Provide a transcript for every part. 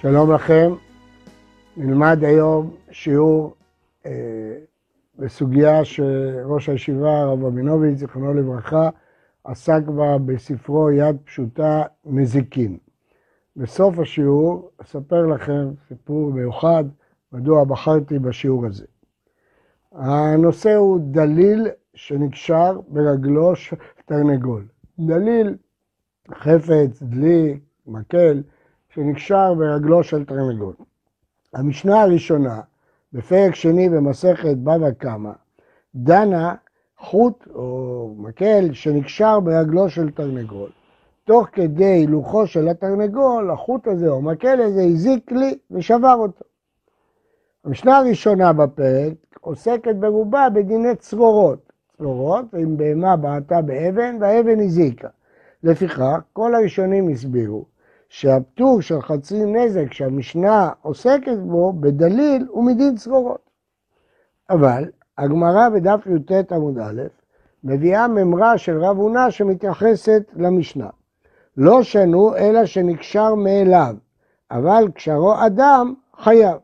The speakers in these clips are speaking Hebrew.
שלום לכם, נלמד היום שיעור אה, בסוגיה שראש הישיבה, הרב רבינוביץ', זיכרונו לברכה, עסק בה בספרו יד פשוטה נזיקין. בסוף השיעור אספר לכם סיפור מיוחד, מדוע בחרתי בשיעור הזה. הנושא הוא דליל שנקשר ברגלו של תרנגול. דליל, חפץ, דלי, מקל, שנקשר ברגלו של תרנגול. המשנה הראשונה, בפרק שני במסכת בבא קמא, דנה חוט או מקל שנקשר ברגלו של תרנגול. תוך כדי הילוכו של התרנגול, החוט הזה או מקל הזה הזיק לי ושבר אותו. המשנה הראשונה בפרק עוסקת ברובה בדיני צרורות. צרורות, אם בהמה בעטה באבן והאבן הזיקה. לפיכך, כל הראשונים הסבירו שהפטור של חצי נזק שהמשנה עוסקת בו בדליל הוא מדין צרורות. אבל הגמרא בדף י"ט עמוד א' מביאה ממרה של רב הונא שמתייחסת למשנה. לא שנו אלא שנקשר מאליו, אבל קשרו אדם חייב.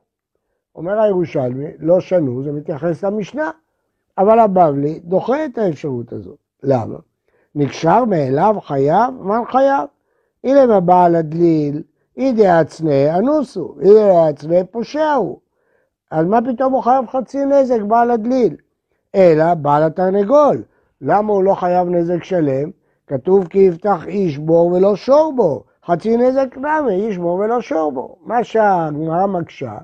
אומר הירושלמי, לא שנו, זה מתייחס למשנה, אבל הבבלי דוחה את האפשרות הזאת. למה? נקשר מאליו חייב, מה חייב? הנה בבעל הדליל, אידי עצנה אנוסו, אידי עצנה פושעו. אז מה פתאום הוא חייב חצי נזק, בעל הדליל? אלא בעל התרנגול. למה הוא לא חייב נזק שלם? כתוב כי יפתח איש בור ולא שור בו. חצי נזק למה? איש בור ולא שור בו. מה שהגמרא מקשה,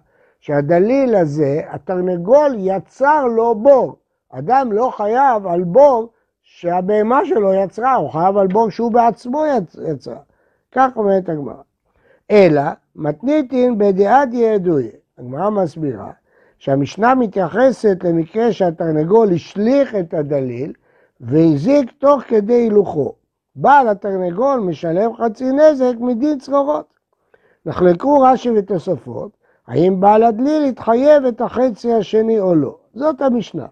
שהדליל הזה, התרנגול יצר לו בור. אדם לא חייב על בור שהבהמה שלו יצרה, הוא חייב על בור שהוא בעצמו יצרה. כך אומרת הגמרא. אלא מתניתין בדעת ידועי. הגמרא מסבירה שהמשנה מתייחסת למקרה שהתרנגול השליך את הדליל והזיק תוך כדי הילוכו. בעל התרנגול משלם חצי נזק מדין צרורות. נחלקו רש"י ותוספות, האם בעל הדליל התחייב את החצי השני או לא. זאת המשנה.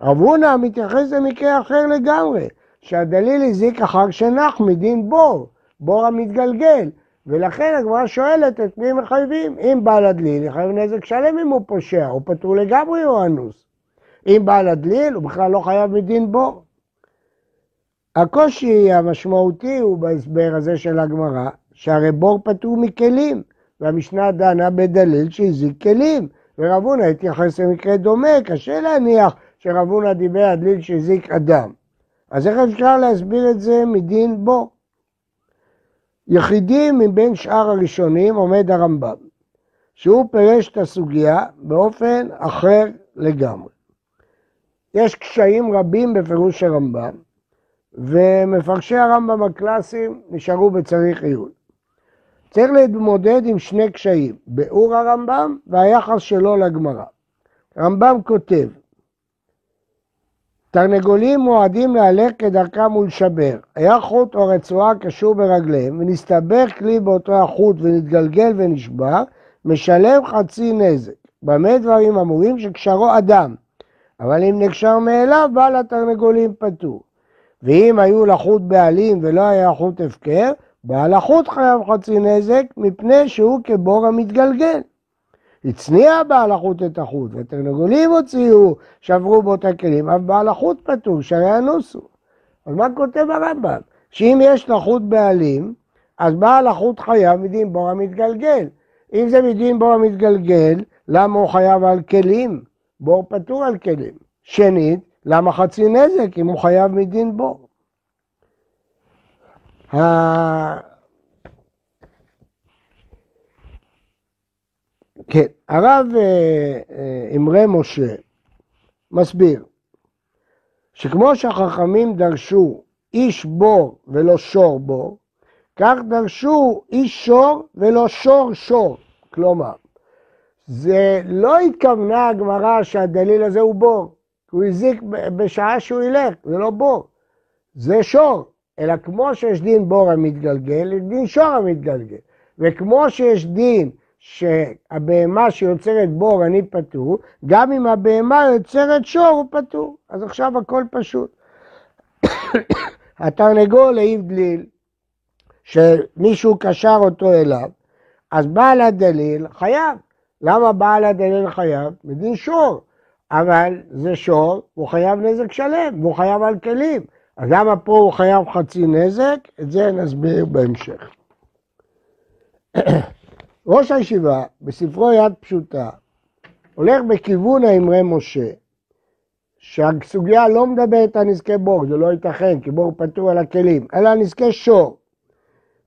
רב הונא מתייחס למקרה אחר לגמרי, שהדליל הזיק אחר שנח מדין בור, בור המתגלגל, ולכן הגמרא שואלת את מי מחייבים. אם בעל הדליל יחייב נזק שלם אם הוא פושע, הוא פטור לגמרי או אנוס. אם בעל הדליל הוא בכלל לא חייב מדין בור. הקושי המשמעותי הוא בהסבר הזה של הגמרא, שהרי בור פטור מכלים, והמשנה דנה בדליל שהזיק כלים, ורב הונא התייחס למקרה דומה, קשה להניח שרב הונא דיבר על דליל שהזיק אדם. אז איך אפשר להסביר את זה מדין בור? יחידים מבין שאר הראשונים עומד הרמב"ם, שהוא פירש את הסוגיה באופן אחר לגמרי. יש קשיים רבים בפירוש הרמב"ם, ומפרשי הרמב"ם הקלאסיים נשארו בצריך עיון. צריך להתמודד עם שני קשיים, ביאור הרמב"ם והיחס שלו לגמרא. הרמב"ם כותב, תרנגולים מועדים להלך כדרכם ולשבר. היה חוט או רצועה קשור ברגליהם, ונסתבך כלי באותו החוט ונתגלגל ונשבר, משלם חצי נזק. במה דברים אמורים? שקשרו אדם. אבל אם נקשר מאליו, בעל התרנגולים פטור. ואם היו לחוט בעלים ולא היה חוט הפקר, בעל החוט חייב חצי נזק מפני שהוא כבור המתגלגל. הצניע בעל החוט את החוט, ותרנגולים הוציאו, שברו בו את הכלים, אף בעל החוט פטור, שהרי אנוסו. אז מה כותב הרמב"ם? שאם יש לחוט בעלים, אז בעל החוט חייב מדין בור המתגלגל. אם זה מדין בור המתגלגל, למה הוא חייב על כלים? בור פטור על כלים. שנית, למה חצי נזק אם הוא חייב מדין בור? כן, הרב אה, אה, אמרי משה מסביר שכמו שהחכמים דרשו איש בור ולא שור בור, כך דרשו איש שור ולא שור שור. כלומר, זה לא התכוונה הגמרא שהדליל הזה הוא בור, הוא הזיק בשעה שהוא ילך, זה לא בור, זה שור. אלא כמו שיש דין בור המתגלגל, יש דין שור המתגלגל. וכמו שיש דין שהבהמה שיוצרת בור אני פטור, גם אם הבהמה יוצרת שור הוא פטור. אז עכשיו הכל פשוט. התרנגול העיב דליל, שמישהו קשר אותו אליו, אז בעל הדליל חייב. למה בעל הדליל חייב? מדין שור. אבל זה שור, הוא חייב נזק שלם, והוא חייב על כלים. אז למה פה הוא חייב חצי נזק? את זה נסביר בהמשך. ראש הישיבה, בספרו יד פשוטה, הולך בכיוון האמרי משה, שהסוגיה לא מדברת על נזקי בור, זה לא ייתכן, כי בור פטור על הכלים, אלא נזקי שור.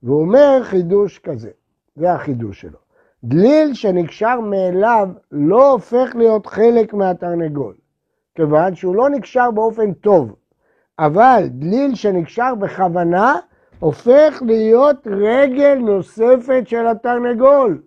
והוא אומר חידוש כזה, זה החידוש שלו. דליל שנקשר מאליו לא הופך להיות חלק מהתרנגול, כיוון שהוא לא נקשר באופן טוב, אבל דליל שנקשר בכוונה הופך להיות רגל נוספת של התרנגול.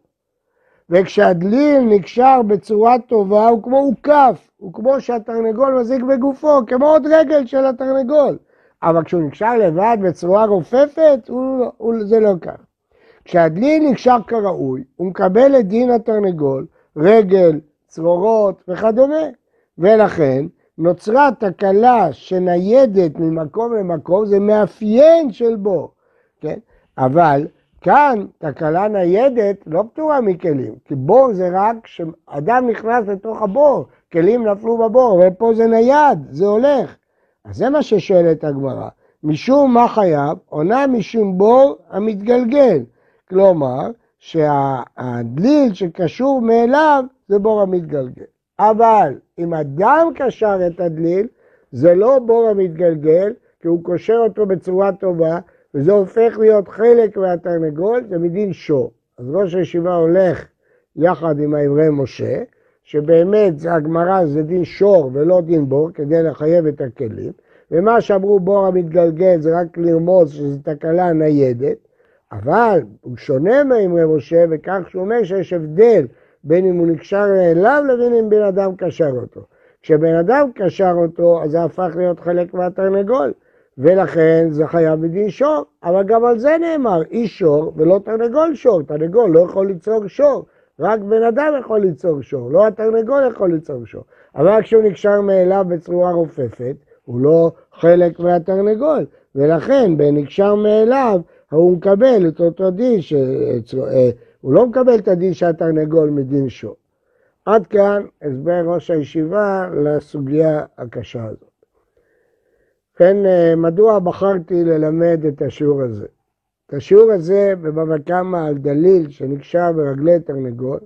וכשהדליל נקשר בצורה טובה הוא כמו עוקף, הוא כמו שהתרנגול מזיק בגופו, כמו עוד רגל של התרנגול. אבל כשהוא נקשר לבד בצורה רופפת, הוא, הוא, זה לא כך. כשהדליל נקשר כראוי, הוא מקבל את דין התרנגול, רגל, צרורות וכדומה. ולכן נוצרה תקלה שניידת ממקום למקום, זה מאפיין של בור, כן? אבל כאן תקלה ניידת לא פטורה מכלים, כי בור זה רק כשאדם נכנס לתוך הבור, כלים נפלו בבור, ופה זה נייד, זה הולך. אז זה מה ששואלת הגמרא. משום מה חייב? עונה משום בור המתגלגל. כלומר, שהדליל שקשור מאליו זה בור המתגלגל. אבל אם אדם קשר את הדליל, זה לא בור המתגלגל, כי הוא קושר אותו בצורה טובה, וזה הופך להיות חלק מהתרנגול, זה מדין שור. אז ראש הישיבה הולך יחד עם האמרי משה, שבאמת הגמרא זה דין שור ולא דין בור, כדי לחייב את הכלים, ומה שאמרו בור המתגלגל זה רק לרמוז שזו תקלה ניידת, אבל הוא שונה מאמרי משה בכך שהוא אומר שיש הבדל בין אם הוא נקשר אליו לבין אם בן אדם קשר אותו. כשבן אדם קשר אותו, אז זה הפך להיות חלק מהתרנגול, ולכן זה חייב בדין שור, אבל גם על זה נאמר, איש שור ולא תרנגול שור, תרנגול לא יכול ליצור שור, רק בן אדם יכול ליצור שור, לא התרנגול יכול ליצור שור. אבל כשהוא נקשר מאליו בצורה רופפת, הוא לא חלק מהתרנגול, ולכן בנקשר מאליו הוא מקבל את אותו דין, ש... הוא לא מקבל את הדין שהתרנגול מדין שור. עד כאן הסבר ראש הישיבה לסוגיה הקשה הזאת. כן, אה, מדוע בחרתי ללמד את השיעור הזה? את השיעור הזה בבבא קמא על דליל שנקשר ברגלי תרנגול,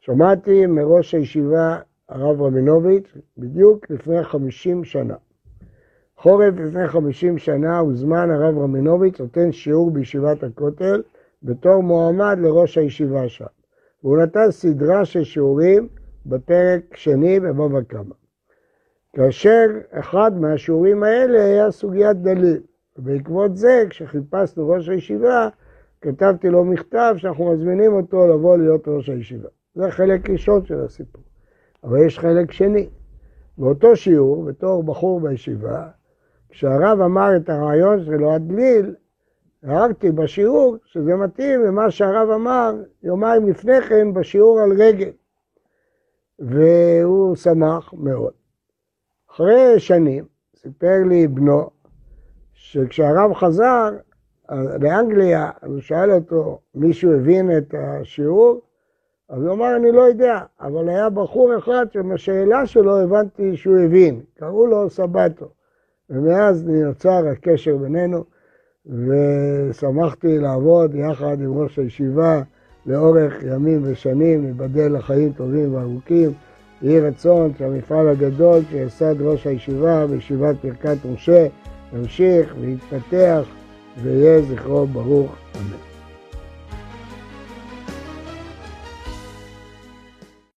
שמעתי מראש הישיבה הרב רבינוביץ' בדיוק לפני 50 שנה. חורף לפני 50 שנה הוזמן הרב רמינוביץ' נותן שיעור בישיבת הכותל בתור מועמד לראש הישיבה שם. והוא נתן סדרה של שיעורים בפרק שני בבבא קמא. כאשר אחד מהשיעורים האלה היה סוגיית דליל. ובעקבות זה, כשחיפשנו ראש הישיבה, כתבתי לו מכתב שאנחנו מזמינים אותו לבוא להיות ראש הישיבה. זה חלק ראשון של הסיפור. אבל יש חלק שני. באותו שיעור, בתור בחור בישיבה, כשהרב אמר את הרעיון שלו, הדליל, הערתי בשיעור שזה מתאים למה שהרב אמר יומיים לפני כן בשיעור על רגל. והוא שמח מאוד. אחרי שנים סיפר לי בנו שכשהרב חזר לאנגליה, הוא שאל אותו, מישהו הבין את השיעור? אז הוא אמר, אני לא יודע, אבל היה בחור אחד שבשאלה שלו הבנתי שהוא הבין, קראו לו סבתו. ומאז נוצר הקשר בינינו, ושמחתי לעבוד יחד עם ראש הישיבה לאורך ימים ושנים, ייבדל לחיים טובים וארוכים. יהי רצון שהמפעל הגדול שיסד ראש הישיבה בישיבת ברכת משה ימשיך ויתפתח ויהיה זכרו ברוך, אמן.